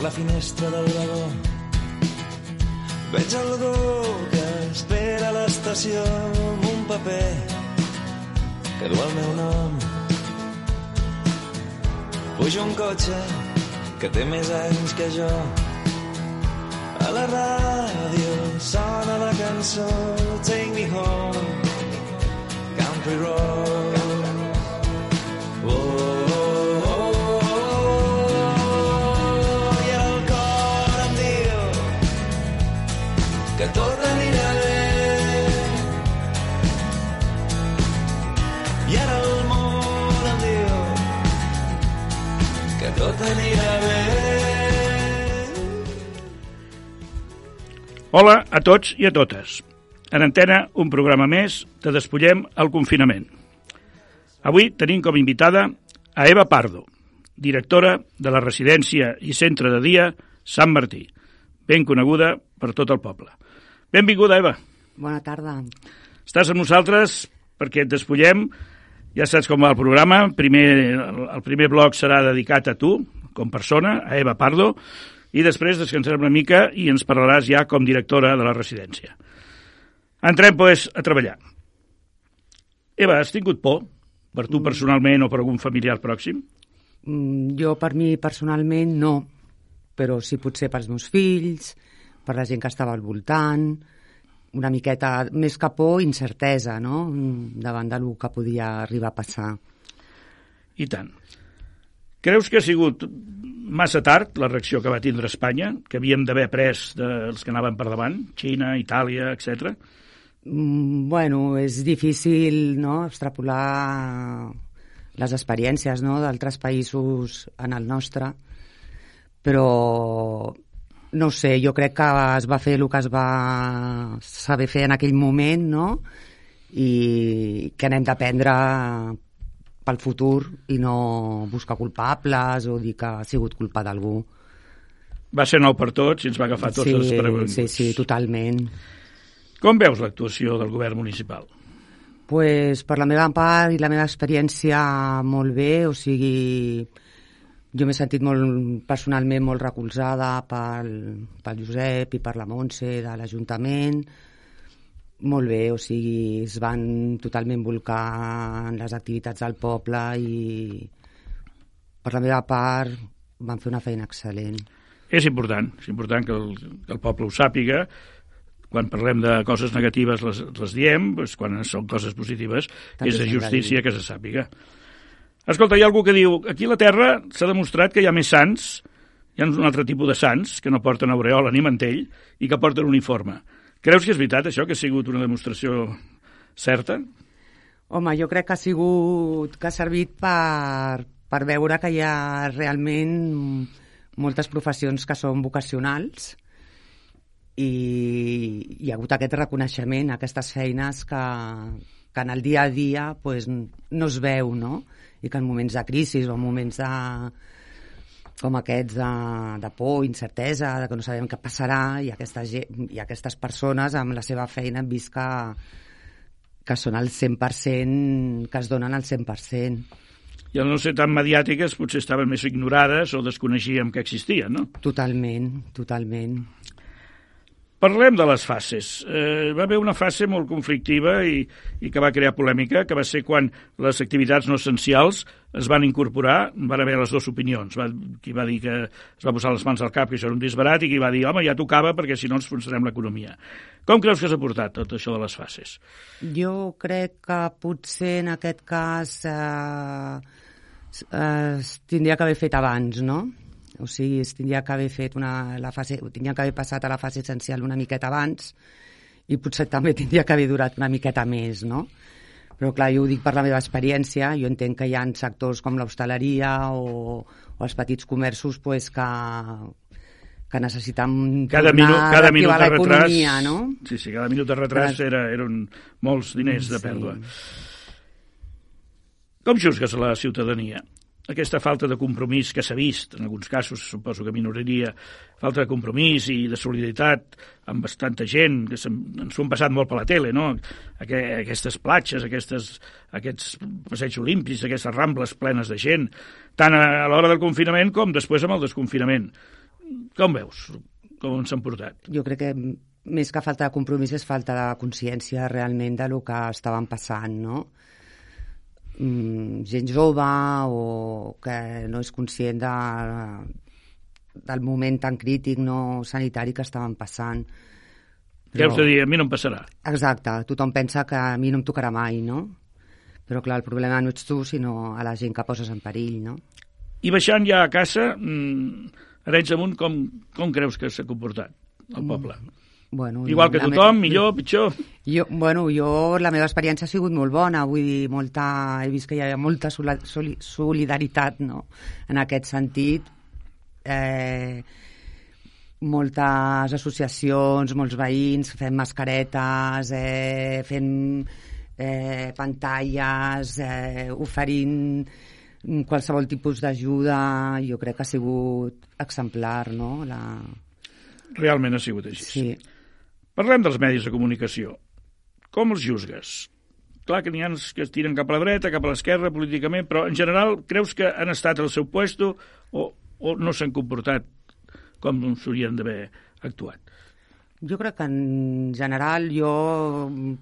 per la finestra del vagó. Veig algú que espera a l'estació amb un paper que du el meu nom. Pujo un cotxe que té més anys que jo. A la ràdio sona la cançó Take Me Home, Country Road. Que tot anirà bé. I ara el món em diu que tot anirà bé. Hola a tots i a totes. En antena, un programa més de Despullem el confinament. Avui tenim com invitada a Eva Pardo, directora de la residència i centre de dia Sant Martí, ben coneguda per tot el poble. Benvinguda, Eva. Bona tarda. Estàs amb nosaltres perquè et despullem. Ja saps com va el programa. Primer, el primer bloc serà dedicat a tu, com persona, a Eva Pardo, i després descansarem una mica i ens parlaràs ja com directora de la residència. Entrem, doncs, a treballar. Eva, has tingut por? Per tu personalment o per algun familiar pròxim? Mm, Jo, per mi, personalment, no. Però sí potser pels meus fills, per la gent que estava al voltant, una miqueta més que por, incertesa, no?, davant del que podia arribar a passar. I tant. Creus que ha sigut massa tard la reacció que va tindre Espanya, que havíem d'haver pres dels que anaven per davant, Xina, Itàlia, etc. Mm, Bueno, és difícil no, extrapolar les experiències no, d'altres països en el nostre, però no ho sé, jo crec que es va fer el que es va saber fer en aquell moment, no? I que n'hem d'aprendre pel futur i no buscar culpables o dir que ha sigut culpa d'algú. Va ser nou per tots i ens va agafar tots sí, els desprevinguts. sí, sí, totalment. Com veus l'actuació del govern municipal? pues, per la meva part i la meva experiència molt bé, o sigui, jo m'he sentit molt, personalment molt recolzada pel, pel Josep i per la Montse de l'Ajuntament, molt bé, o sigui, es van totalment volcar en les activitats del poble i per la meva part van fer una feina excel·lent. És important, és important que el, que el poble ho sàpiga, quan parlem de coses negatives les, les diem, doncs quan són coses positives També és de justícia que se sàpiga. Escolta, hi ha algú que diu, aquí a la Terra s'ha demostrat que hi ha més sants, hi ha un altre tipus de sants que no porten aureola ni mantell i que porten uniforme. Creus que és veritat això, que ha sigut una demostració certa? Home, jo crec que ha sigut, que ha servit per, per veure que hi ha realment moltes professions que són vocacionals i hi ha hagut aquest reconeixement, aquestes feines que, que en el dia a dia pues, no es veu, no? I que en moments de crisi o en moments de, com aquests de, de por, incertesa, de que no sabem què passarà, i, aquesta, gent, i aquestes persones amb la seva feina hem vist que, que són al 100%, que es donen al 100%. I al no ser tan mediàtiques potser estaven més ignorades o desconeixíem que existien, no? Totalment, totalment. Parlem de les fases. Eh, va haver una fase molt conflictiva i, i que va crear polèmica, que va ser quan les activitats no essencials es van incorporar, van haver les dues opinions. Va, qui va dir que es va posar les mans al cap, que això era un disbarat, i qui va dir, home, ja tocava perquè si no ens enfonsarem l'economia. Com creus que s'ha portat tot això de les fases? Jo crec que potser en aquest cas eh, es tindria que haver fet abans, no? O sigui, es tindria que haver fet una, la fase, tindria que haver passat a la fase essencial una miqueta abans i potser també tindria que haver durat una miqueta més, no? Però clar, jo ho dic per la meva experiència, jo entenc que hi ha sectors com l'hostaleria o, o els petits comerços pues, que, que necessiten Cada, minut, cada minut de retras... no? Sí, sí, cada minut de retras Cada- era, eren molts diners de Sí. pèrdua. Com juzgues la ciutadania? Aquesta falta de compromís que s'ha vist, en alguns casos suposo que minoria, falta de compromís i de solidaritat amb bastanta gent, que ens ho han passat molt per la tele, no? Aquestes platges, aquestes, aquests passeigs olímpics, aquestes rambles plenes de gent, tant a l'hora del confinament com després amb el desconfinament. Com veus? Com s'han portat? Jo crec que més que falta de compromís és falta de consciència realment de lo que estaven passant, no? Mm, gent jove o que no és conscient de, del moment tan crític no sanitari que estaven passant. Però... Què dir? A mi no em passarà. Exacte. Tothom pensa que a mi no em tocarà mai, no? Però, clar, el problema no ets tu, sinó a la gent que poses en perill, no? I baixant ja a casa, mmm, Arenys amunt, com, com creus que s'ha comportat el poble? Mm. Bueno, Igual que tothom, me... millor, pitjor? Jo, bueno, jo, la meva experiència ha sigut molt bona, vull dir, molta, he vist que hi ha molta solidaritat, no?, en aquest sentit. Eh, moltes associacions, molts veïns fent mascaretes, eh, fent eh, pantalles, eh, oferint qualsevol tipus d'ajuda, jo crec que ha sigut exemplar, no?, la... Realment ha sigut així. Sí. Parlem dels medis de comunicació. Com els juzgues? Clar que n'hi ha que es tiren cap a la dreta, cap a l'esquerra, políticament, però en general creus que han estat al seu puesto o, o no s'han comportat com s'haurien d'haver actuat? Jo crec que en general jo,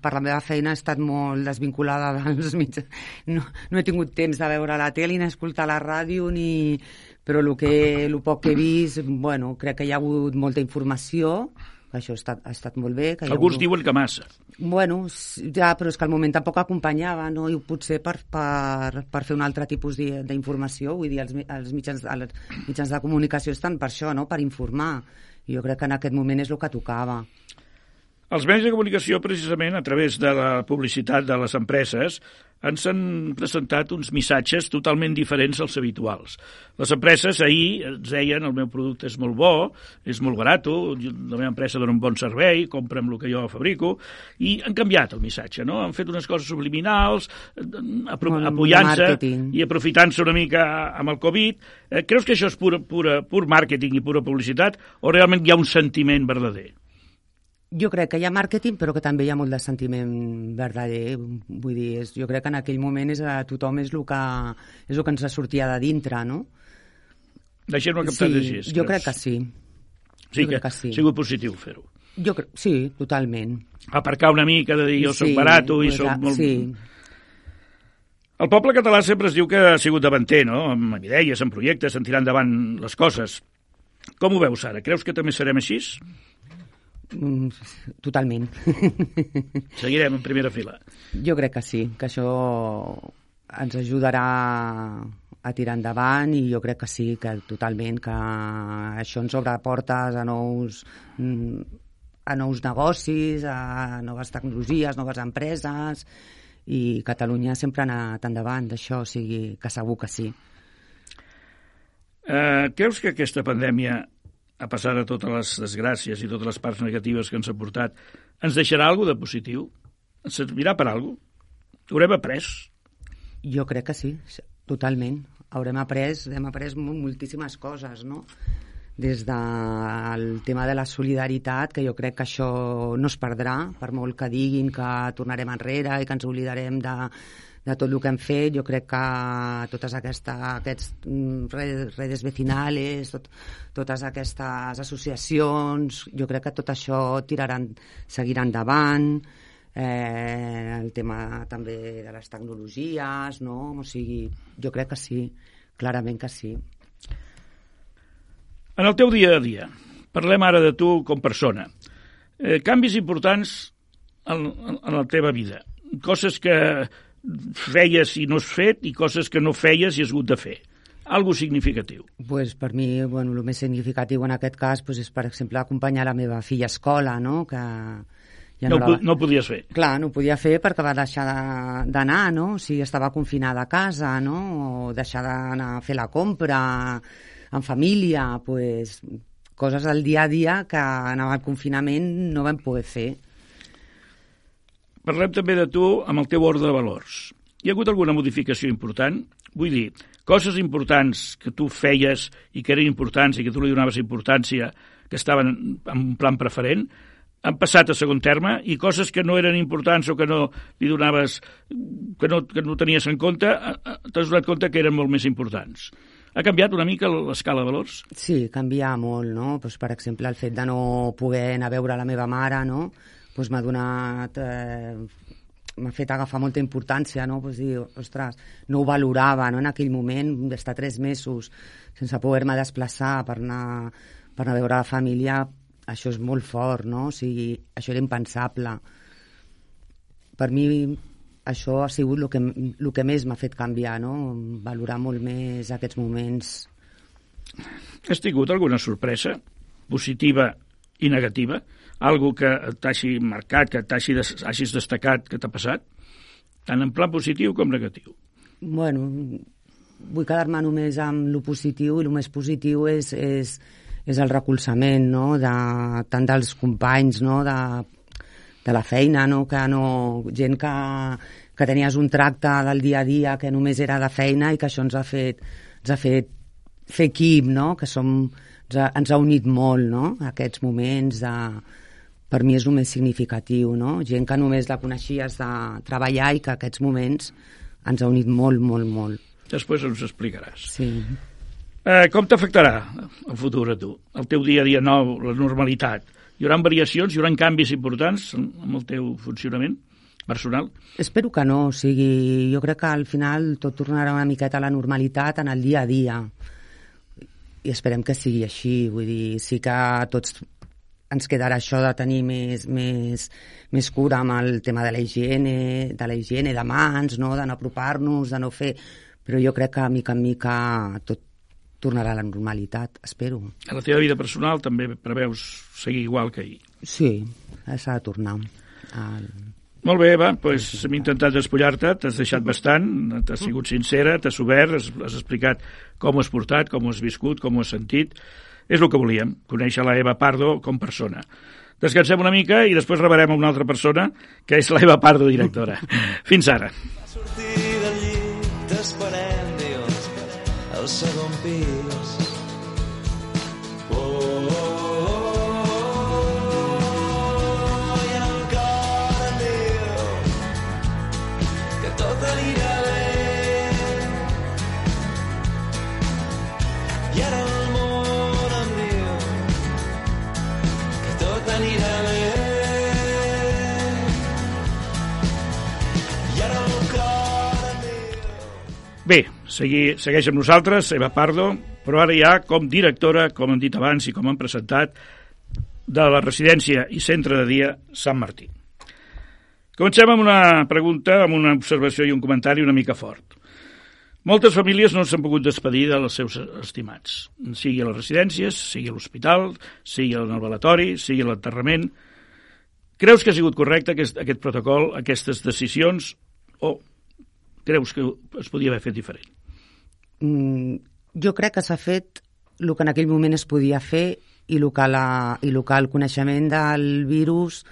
per la meva feina, he estat molt desvinculada dels mitjans. No, no he tingut temps de veure la tele, ni escoltar la ràdio, ni... però el, que, el poc que he vist, bueno, crec que hi ha hagut molta informació, això ha estat, ha estat molt bé. Que Alguns hagut... diuen que massa. Bueno, ja, però és que al moment tampoc acompanyava, no? I potser per, per, per fer un altre tipus d'informació, vull dir, els, els, mitjans, els mitjans de comunicació estan per això, no? Per informar. Jo crec que en aquest moment és el que tocava. Els mitjans de comunicació, precisament, a través de la publicitat de les empreses, ens han presentat uns missatges totalment diferents als habituals. Les empreses ahir ens deien el meu producte és molt bo, és molt barat, la meva empresa dona un bon servei, compra'm el que jo fabrico, i han canviat el missatge, no? Han fet unes coses subliminals, apoyant-se i aprofitant-se una mica amb el Covid. Eh, creus que això és pura, pura, pur màrqueting i pura publicitat o realment hi ha un sentiment verdader? Jo crec que hi ha màrqueting, però que també hi ha molt de sentiment verdader. Vull dir, és, jo crec que en aquell moment és, a tothom és el, que, és el que ens sortia de dintre, no? Deixem-ho captar sí, així. Jo crec que sí. Sí, jo que, que sí. ha sigut positiu fer-ho. Jo crec, sí, totalment. Aparcar una mica de dir jo sí, soc barat i soc molt... Sí. El poble català sempre es diu que ha sigut davanter, no? Amb idees, amb projectes, en tirar endavant les coses. Com ho veus ara? Creus que també serem així? Mm, totalment. Seguirem en primera fila. Jo crec que sí, que això ens ajudarà a tirar endavant i jo crec que sí, que totalment, que això ens obre portes a nous, a nous negocis, a noves tecnologies, noves empreses, i Catalunya sempre ha anat endavant d'això, o sigui que segur que sí. Uh, creus que aquesta pandèmia a passar de totes les desgràcies i totes les parts negatives que ens ha portat, ens deixarà alguna de positiu? Ens servirà per alguna cosa? Haurem après? Jo crec que sí, totalment. Haurem après, hem après moltíssimes coses, no? Des del tema de la solidaritat, que jo crec que això no es perdrà, per molt que diguin que tornarem enrere i que ens oblidarem de, de tot el que hem fet, jo crec que totes aquesta, aquests mm, redes vecinales, tot, totes aquestes associacions, jo crec que tot això tiraran, seguirà endavant, eh, el tema també de les tecnologies, no? O sigui, jo crec que sí, clarament que sí. En el teu dia a dia, parlem ara de tu com persona. Eh, canvis importants en, en la teva vida, coses que feies i no has fet i coses que no feies i has hagut de fer. Algo significatiu. Pues per mi, bueno, el més significatiu en aquest cas pues, és, per exemple, acompanyar la meva filla a escola, no? que ja no, no, la... no podies fer. Clar, no podia fer perquè va deixar d'anar, no? O sigui, estava confinada a casa, no? O deixar d'anar a fer la compra en família, pues, coses del dia a dia que anava al confinament no vam poder fer. Parlem també de tu amb el teu ordre de valors. hi ha hagut alguna modificació important? Vull dir, coses importants que tu feies i que eren importants i que tu li donaves importància, que estaven en un plan preferent, han passat a segon terme i coses que no eren importants o que no li donaves, que no, que no tenies en compte, eh, eh, t'has donat compte que eren molt més importants. Ha canviat una mica l'escala de valors? Sí, canvia molt, no? Pues, per exemple, el fet de no poder anar a veure la meva mare, no? Pues m'ha donat... Eh, m'ha fet agafar molta importància, no? Pues dir, ostres, no ho valorava, no? En aquell moment, d'estar tres mesos sense poder-me desplaçar per anar, per anar a veure la família, això és molt fort, no? O sigui, això era impensable. Per mi això ha sigut el que, el que més m'ha fet canviar, no? Valorar molt més aquests moments. Has tingut alguna sorpresa, positiva i negativa? Algo que t'hagi marcat, que t'hagis destacat, que t'ha passat? Tant en plan positiu com negatiu. Bueno, vull quedar-me només amb lo positiu i el més positiu és, és, és el recolzament no? de, tant dels companys no? de, de la feina, no? que no, gent que, que tenies un tracte del dia a dia que només era de feina i que això ens ha fet, ens ha fet fer equip, no? que som, ens, ha, ens ha unit molt no? aquests moments de, per mi és el més significatiu, no? Gent que només la coneixies de treballar i que aquests moments ens ha unit molt, molt, molt. Després ens explicaràs. Sí. Eh, com t'afectarà el futur a tu? El teu dia a dia nou, la normalitat? Hi haurà variacions, hi haurà canvis importants en el teu funcionament personal? Espero que no, o sigui, jo crec que al final tot tornarà una miqueta a la normalitat en el dia a dia i esperem que sigui així, vull dir, sí que tots ens quedarà això de tenir més, més, més cura amb el tema de la higiene, de la higiene de mans, no? de no apropar-nos, de no fer... Però jo crec que mica en mica tot tornarà a la normalitat, espero. A la teva vida personal també preveus seguir igual que ahir? Sí, s'ha de tornar. Al... Molt bé, Eva, doncs hem intentat despullar-te, t'has deixat bastant, t'has sigut sincera, t'has obert, has, has explicat com ho has portat, com ho has viscut, com ho has sentit. És el que volíem, conèixer la Eva Pardo com persona. Descansem una mica i després rebarem a una altra persona, que és la Eva Pardo, directora. Fins ara. Sortir Bé, segui, segueix amb nosaltres, Eva Pardo, però ara ja com directora, com hem dit abans i com hem presentat, de la residència i centre de dia Sant Martí. Comencem amb una pregunta, amb una observació i un comentari una mica fort. Moltes famílies no s'han pogut despedir dels seus estimats, sigui a les residències, sigui a l'hospital, sigui el velatori, sigui a l'enterrament. Creus que ha sigut correcte aquest, aquest protocol, aquestes decisions, o creus que es podia haver fet diferent? Mm, jo crec que s'ha fet el que en aquell moment es podia fer i el que, la, i el, que el coneixement del virus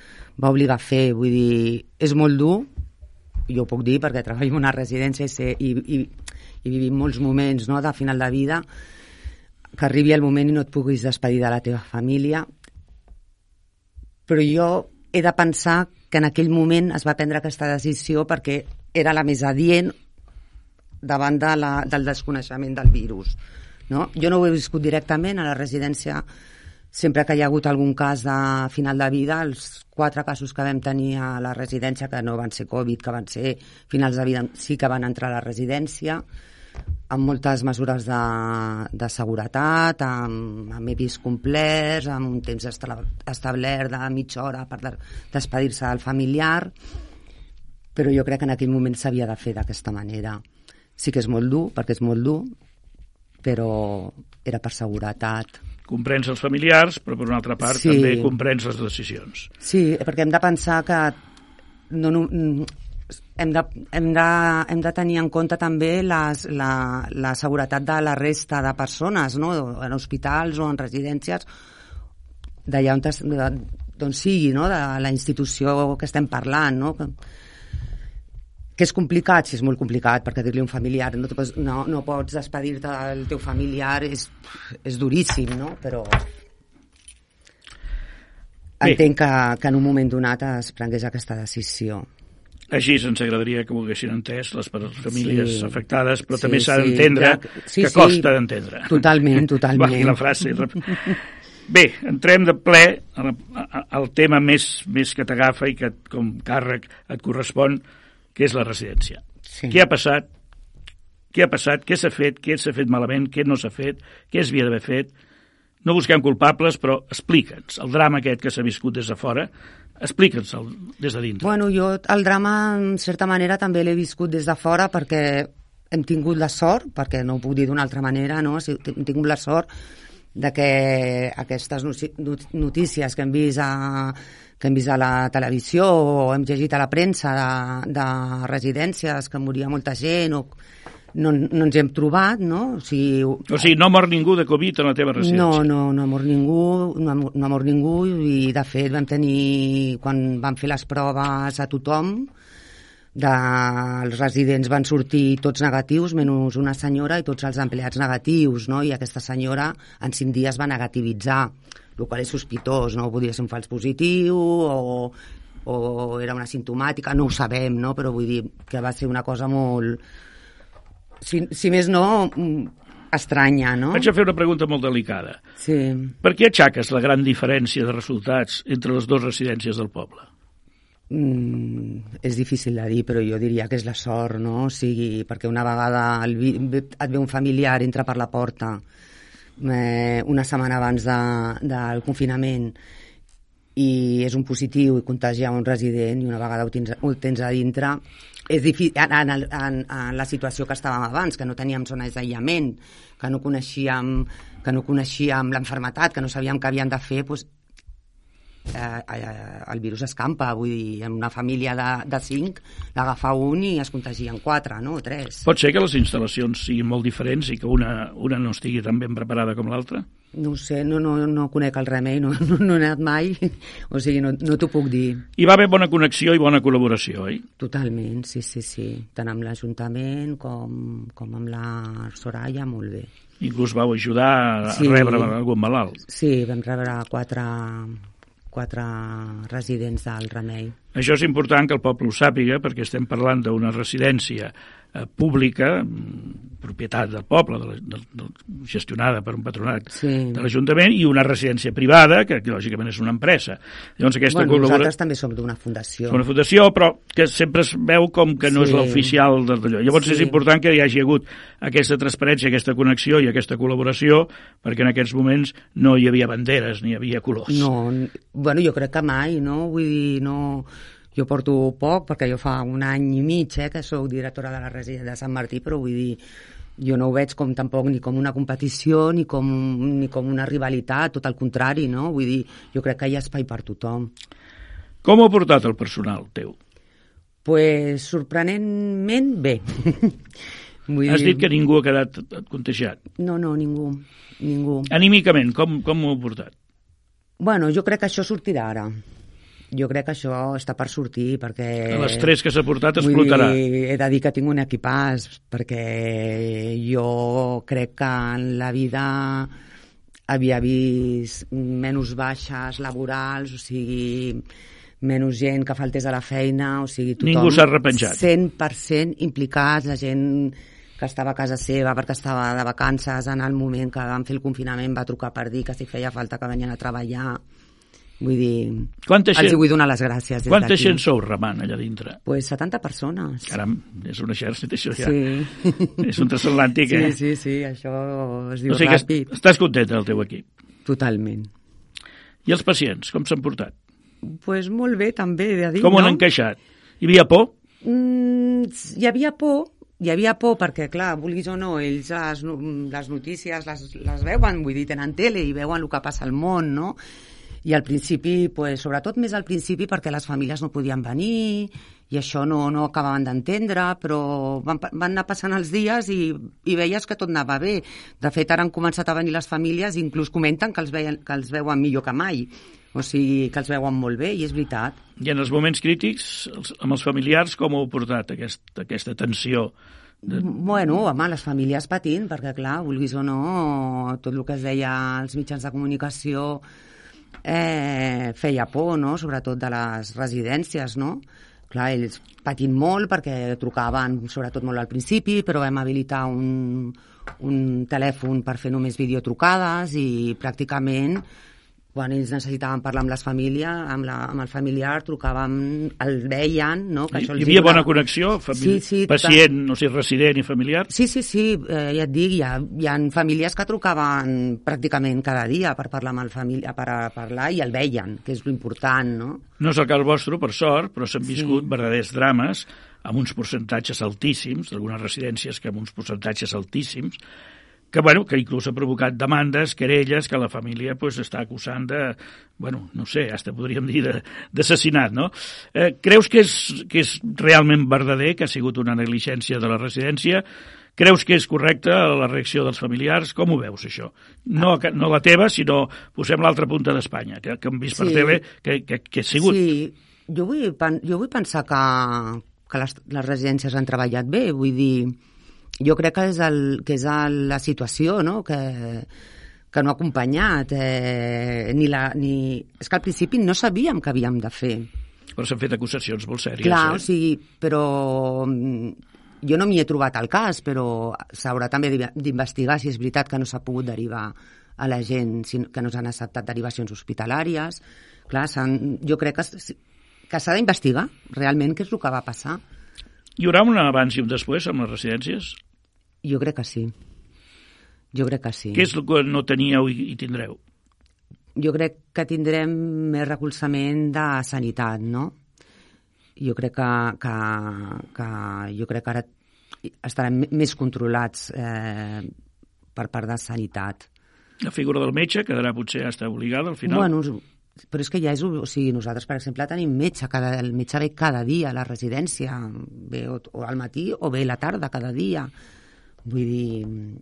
va obligar a fer. Vull dir, és molt dur, jo ho puc dir perquè treballo en una residència i, sé, i, i, i vivim molts moments no, de final de vida, que arribi el moment i no et puguis despedir de la teva família. Però jo he de pensar que en aquell moment es va prendre aquesta decisió perquè era la més adient davant de la, del desconeixement del virus. No? Jo no ho he viscut directament a la residència sempre que hi ha hagut algun cas de final de vida, els quatre casos que vam tenir a la residència, que no van ser Covid, que van ser finals de vida, sí que van entrar a la residència, amb moltes mesures de, de seguretat, amb, amb EPIs complerts, amb un temps establert de mitja hora per despedir-se del familiar, però jo crec que en aquell moment s'havia de fer d'aquesta manera. Sí que és molt dur, perquè és molt dur, però era per seguretat. Comprens els familiars, però per una altra part Sí. també comprens les decisions. Sí, perquè hem de pensar que no, no, hem, de, hem, de, hem de tenir en compte també les, la, la seguretat de la resta de persones, no? en hospitals o en residències, d'allà on, d'on sigui, no? de la institució que estem parlant. No? Que- que és complicat, sí, és molt complicat, perquè dir-li a un familiar, no, pots, no, no pots despedir-te del teu familiar, és, és duríssim, no? Però Bé. entenc que, que en un moment donat es prengués aquesta decisió. Així ens agradaria que ho haguessin entès les famílies Sí. afectades, però Sí, també s'ha sí, d'entendre ja- sí, que sí. costa d'entendre. Totalment, totalment. Valgui la frase. Bé, entrem de ple al, al tema més, més que t'agafa i que com càrrec et correspon, que és la residència. Sí. Què ha passat? Què ha passat? Què s'ha fet? Què s'ha fet malament? Què no s'ha fet? Què es havia d'haver fet? No busquem culpables, però explica'ns el drama aquest que s'ha viscut des de fora, explica'ns des de dintre. Bueno, jo el drama, en certa manera, també l'he viscut des de fora perquè hem tingut la sort, perquè no ho puc dir d'una altra manera, no? Hem tingut la sort de que aquestes notícies que hem vist a, que hem vist a la televisió o hem llegit a la premsa de, de residències que moria molta gent o no, no ens hem trobat, no? O sigui, O sigui, no mor ningú de Covid en la teva residència. no, no, no ha mort ningú, no ha, no ha mort ningú i de fet vam tenir, quan vam fer les proves a tothom, de, els residents van sortir tots negatius, menys una senyora i tots els empleats negatius, no? i aquesta senyora en cinc dies va negativitzar, el qual és sospitós, no? podia ser un fals positiu o, o era una simptomàtica, no ho sabem, no? però vull dir que va ser una cosa molt, si, si més no, estranya, no? Vaig a fer una pregunta molt delicada. Sí. Per què aixaques la gran diferència de resultats entre les dues residències del poble? Mm, és difícil de dir, però jo diria que és la sort, no? O sigui, perquè una vegada el, vi- et ve un familiar, entra per la porta eh, una setmana abans de, del confinament i és un positiu i contagia un resident i una vegada ho tens, ho tens a dintre és difícil, en, en, en, en la situació que estàvem abans, que no teníem zona d'aïllament, que no coneixíem que no coneixíem l'enfermetat, que no sabíem què havíem de fer, doncs, eh, eh, el virus escampa, vull dir, en una família de, de cinc l'agafa un i es contagien quatre, no? Tres. Pot ser que les instal·lacions siguin molt diferents i que una, una no estigui tan ben preparada com l'altra? No sé, no, no, no conec el remei, no, no, no he anat mai, o sigui, no, no t'ho puc dir. Hi va haver bona connexió i bona col·laboració, oi? Totalment, sí, sí, sí. Tant amb l'Ajuntament com, com amb la Soraya, molt bé. Inclús vau ajudar a Sí. rebre algun malalt. Sí, vam rebre quatre, quatre residents del remei. Això és important que el poble ho sàpiga perquè estem parlant d'una residència eh, pública, propietat del poble, de la, de, de, gestionada per un patronat Sí. de l'Ajuntament, i una residència privada, que, que lògicament és una empresa. Llavors aquesta bueno, col·labora... nosaltres també som d'una fundació. una fundació, però que sempre es veu com que no Sí. és l'oficial de- d'allò. Llavors Sí. és important que hi hagi hagut aquesta transparència, aquesta connexió i aquesta col·laboració, perquè en aquests moments no hi havia banderes ni hi havia colors. No, bueno, jo crec que mai, no? Vull dir, no... Jo porto poc, perquè jo fa un any i mig eh, que sóc directora de la residència de Sant Martí, però vull dir, jo no ho veig com tampoc ni com una competició ni com, ni com una rivalitat, tot el contrari, no? Vull dir, jo crec que hi ha espai per tothom. Com ha portat el personal teu? pues, sorprenentment bé. Vull Has dit que ningú ha quedat contagiat. No, no, ningú, ningú. Anímicament, com, com ho ha portat? Bueno, jo crec que això sortirà ara. Jo crec que això està per sortir, perquè... L'estrès que s'ha portat explotarà. dir, he de dir que tinc un equipàs, perquè jo crec que en la vida havia vist menys baixes laborals, o sigui, menys gent que faltés a la feina, o sigui, tothom... Ningú s'ha repenjat. 100% implicats, la gent que estava a casa seva perquè estava de vacances en el moment que van fer el confinament va trucar per dir que si feia falta que venien a treballar vull dir, Quanta els gent, hi vull donar les gràcies des quanta gent sou remant allà dintre? Pues 70 persones. Caram, és un exèrcit, això ja. Sí. És un transatlàntic, sí, eh? sí, sí, això es diu o sigui ràpid. est- estàs content del teu equip. Totalment. I els pacients, com s'han portat? pues molt bé, també, he de dir, Com no? han encaixat? Hi havia por? Mm, hi havia por, hi havia por perquè, clar, vulguis o no, ells les, les notícies les, les veuen, vull dir, tenen tele i veuen el que passa al món, no? I al principi, pues, sobretot més al principi perquè les famílies no podien venir i això no, no acabaven d'entendre, però van, van anar passant els dies i, i veies que tot anava bé. De fet, ara han començat a venir les famílies i inclús comenten que els, veien, que els veuen millor que mai. O sigui, que els veuen molt bé, i és veritat. I en els moments crítics, els, amb els familiars, com heu portat, aquest, aquesta tensió? De... Bueno, home, les famílies patint, perquè, clar, vulguis o no, tot el que es deia als mitjans de comunicació eh, feia por, no?, sobretot de les residències, no?, clar, ells patint molt perquè trucaven sobretot molt al principi, però vam habilitar un, un telèfon per fer només videotrucades i pràcticament quan ells necessitaven parlar amb les famílies, amb, la, amb el familiar, trucàvem, el veien, no? Que això els Hi havia bona connexió? Sí, sí, pacient, total. no sé, resident i familiar? Sí, sí, sí, eh, ja et dic, hi ha, hi ha famílies que trucaven pràcticament cada dia per parlar amb el família, per a parlar i el veien, que és l'important, no? No és el cas vostre, per sort, però s'han viscut sí. verdaders drames amb uns percentatges altíssims, d'algunes residències que amb uns percentatges altíssims, que, bueno, que inclús ha provocat demandes, querelles, que la família pues, està acusant de, bueno, no sé, hasta podríem dir d'assassinat, no? Eh, creus que és, que és realment verdader, que ha sigut una negligència de la residència? Creus que és correcta la reacció dels familiars? Com ho veus, això? No, no la teva, sinó posem l'altra punta d'Espanya, que, que hem vist sí. per tele que, que, que ha sigut. Sí, jo vull, jo vull pensar que, que les, les residències han treballat bé, vull dir, jo crec que és, el, que és el, la situació no? que, que no ha acompanyat. Eh, ni la, ni... És que al principi no sabíem què havíem de fer. Però s'han fet acusacions molt sèries. Clar, eh? o sigui, però mm, jo no m'hi he trobat al cas, però s'haurà també d'investigar si és veritat que no s'ha pogut derivar a la gent, que no s'han acceptat derivacions hospitalàries. Clar, jo crec que, que s'ha d'investigar realment què és el que va passar. Hi haurà un abans i un després amb les residències? Jo crec que sí. Jo crec que sí. Què és el que no teníeu i, i tindreu? Jo crec que tindrem més recolzament de sanitat, no? Jo crec que, que, que jo crec que ara estaran més controlats eh, per part de sanitat. La figura del metge quedarà potser està obligada al final? Bueno, però és que ja és... O sigui, nosaltres, per exemple, tenim metge, cada, el metge ve cada dia a la residència, ve o, o al matí o ve a la tarda cada dia. Vull dir,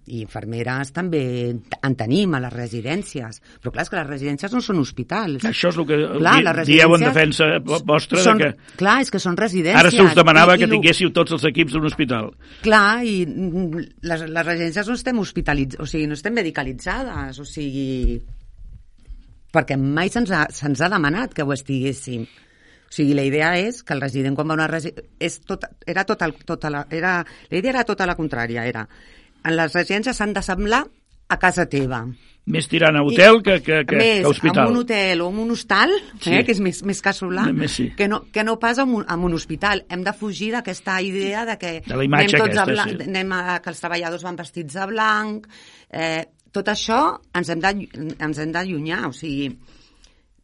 i infermeres també en tenim a les residències. Però clar, és que les residències no són hospitals. Això és el que clar, dieu en defensa vostra. Són, de que... Clar, és que són residències. Ara se us demanava I, que tinguéssiu tots els equips d'un hospital. Clar, i les, les residències no estem hospitalitzades, o sigui, no estem medicalitzades, o sigui... Perquè mai se'ns ha, se ha demanat que ho estiguéssim. O sigui, la idea és que el resident quan va a una residència... Tot, era tot el, tota la, era, la idea era tota la contrària, era en les residències s'han d'assemblar a casa teva. Més tirant a hotel I, que, que, que, més, que hospital. en un hotel o en un hostal, sí. eh, que és més, més casolà, més sí. que, no, que no pas en un, en un hospital. Hem de fugir d'aquesta idea de que de anem tots aquesta, a blanc, sí. anem a, que els treballadors van vestits de blanc... Eh, tot això ens hem d'allunyar, o sigui,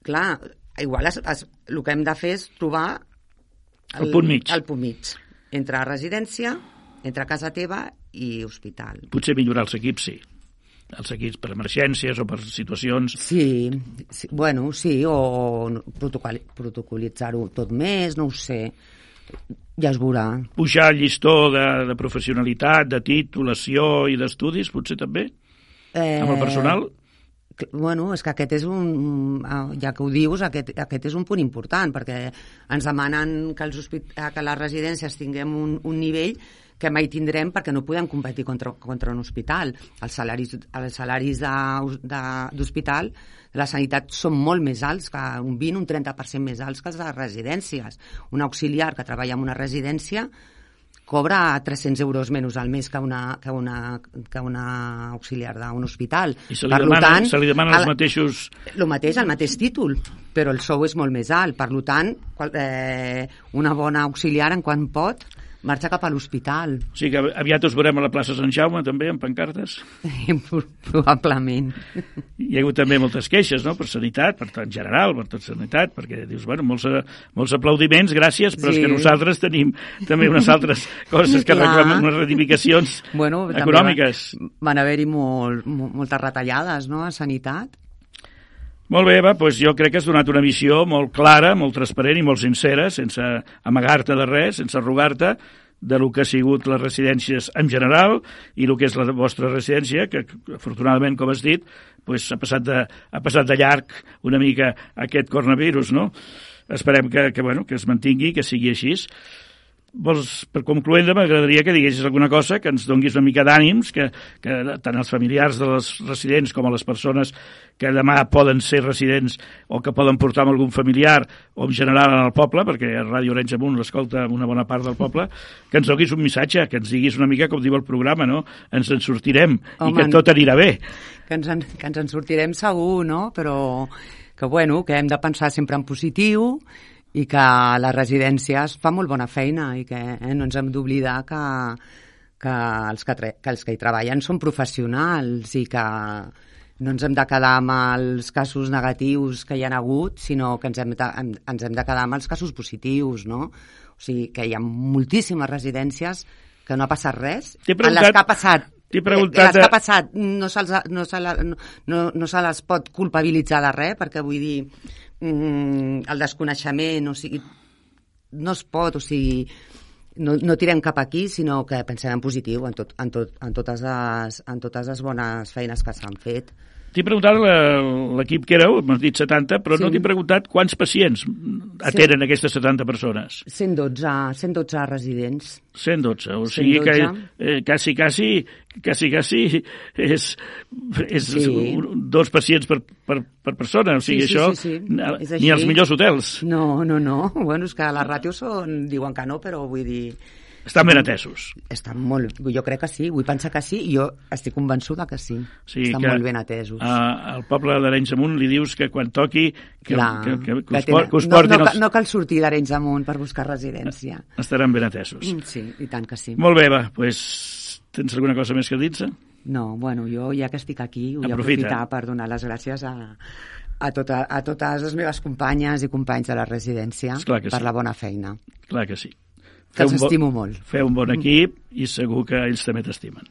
clar, igual es, es, el que hem de fer és trobar el, el punt mig. El punt mig. Entre residència, entre casa teva i hospital. Potser millorar els equips, sí. Els equips per emergències o per situacions... Sí, sí bueno, sí, o protocol, protocolitzar-ho tot més, no ho sé. Ja es veurà. Pujar el llistó de, de professionalitat, de titulació i d'estudis, potser també? Eh, amb el personal? Bueno, és que aquest és un, ja que ho dius, aquest, aquest és un punt important, perquè ens demanen que, els que les residències tinguem un, un nivell que mai tindrem perquè no podem competir contra, contra un hospital. Els salaris, els salaris d'hospital de la sanitat són molt més alts, que un 20, un 30% més alts que els de les residències. Un auxiliar que treballa en una residència cobra 300 euros menys al mes que una, que una, que una auxiliar d'un hospital. I se li, per demana, tant, se li demana els mateixos... El mateix, el mateix títol, però el sou és molt més alt. Per tant, eh, una bona auxiliar, en quan pot, marxa cap a l'hospital. O sigui que aviat us veurem a la plaça Sant Jaume, també, amb pancartes? Probablement. Hi ha hagut també moltes queixes, no?, per sanitat, per tot en general, per tot sanitat, perquè dius, bueno, molts, molts aplaudiments, gràcies, però sí. és que nosaltres tenim també unes altres coses que reclamen unes reivindicacions bueno, econòmiques. Van haver-hi molt, moltes retallades, no?, a sanitat. Molt bé, Eva, doncs jo crec que has donat una visió molt clara, molt transparent i molt sincera, sense amagar-te de res, sense arrugar-te, de lo que ha sigut les residències en general i el que és la vostra residència, que afortunadament, com has dit, pues, ha, passat de, ha passat de llarg una mica aquest coronavirus, no? Esperem que, que, bueno, que es mantingui, que sigui així. Vols, per concloent, m'agradaria que diguessis alguna cosa que ens donguis una mica d'ànims, que, que tant els familiars de les residents com a les persones que demà poden ser residents o que poden portar amb algun familiar o en general en el poble, perquè a Ràdio Orenys Amunt l'escolta una bona part del poble, que ens donguis un missatge, que ens diguis una mica com diu el programa, no? Ens en sortirem Home, i que tot anirà bé. Que ens en, que ens en sortirem segur, no? Però que, bueno, que hem de pensar sempre en positiu i que les residències fa molt bona feina i que eh, no ens hem d'oblidar que, que, els que, que els que hi treballen són professionals i que no ens hem de quedar amb els casos negatius que hi han hagut, sinó que ens hem de, ens hem de quedar amb els casos positius, no? O sigui, que hi ha moltíssimes residències que no ha passat res. En les que ha passat T'he preguntat... Les que ha passat no, se no, se la, no, no se les pot culpabilitzar de res, perquè vull dir, mm, el desconeixement, o sigui, no es pot, o sigui, no, no tirem cap aquí, sinó que pensem en positiu, en, tot, en, tot, en, totes, les, en totes les bones feines que s'han fet. T'he preguntat l'equip que éreu, m'has dit 70, però sí. no t'he preguntat quants pacients atenen sí. aquestes 70 persones. 112, 112 residents. 112, o sigui 112. que eh, quasi, quasi, quasi, quasi és, és sí. dos pacients per, per, per persona, o sigui, sí, sí, això sí, sí. ni als millors hotels. No, no, no, bueno, és que les ràtios són, diuen que no, però vull dir estan ben atesos. Estan molt, jo crec que sí, vull pensar que sí, i jo estic convençuda que sí. sí Estan que, molt ben atesos. A, al poble d'Arenys Amunt li dius que quan toqui que, Clar, que, que, que, us, tenen, que us portin no, no, els... no cal sortir d'Arenys Amunt per buscar residència. Estaran ben atesos. Mm, sí, i tant que sí. Molt bé, va, pues, tens alguna cosa més que dir-se? No, bueno, jo ja que estic aquí vull Aprofita. aprofitar per donar les gràcies a, a, tota, a totes les meves companyes i companys de la residència per sí. la bona feina. Clar que sí. Que els estimo molt. Feu un bon equip i segur que ells també t'estimen.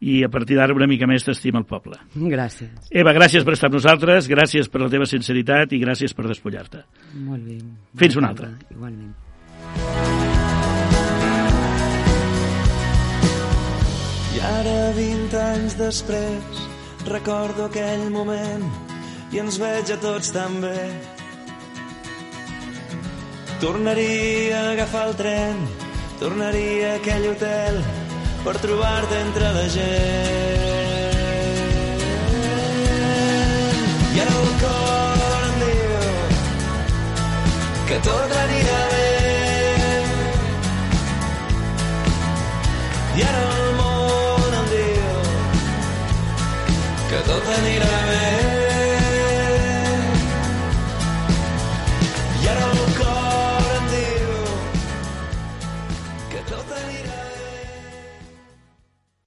I a partir d'ara una mica més t'estima el poble. Gràcies. Eva, gràcies per estar amb nosaltres, gràcies per la teva sinceritat i gràcies per despullar-te. Molt bé. Fins una altra. Igualment. I ara, 20 anys després, recordo aquell moment i ens veig a tots tan bé Tornaria a agafar el tren, tornaria a aquell hotel per trobar-te entre la gent. I ara el cor em diu que anirà bé. I ara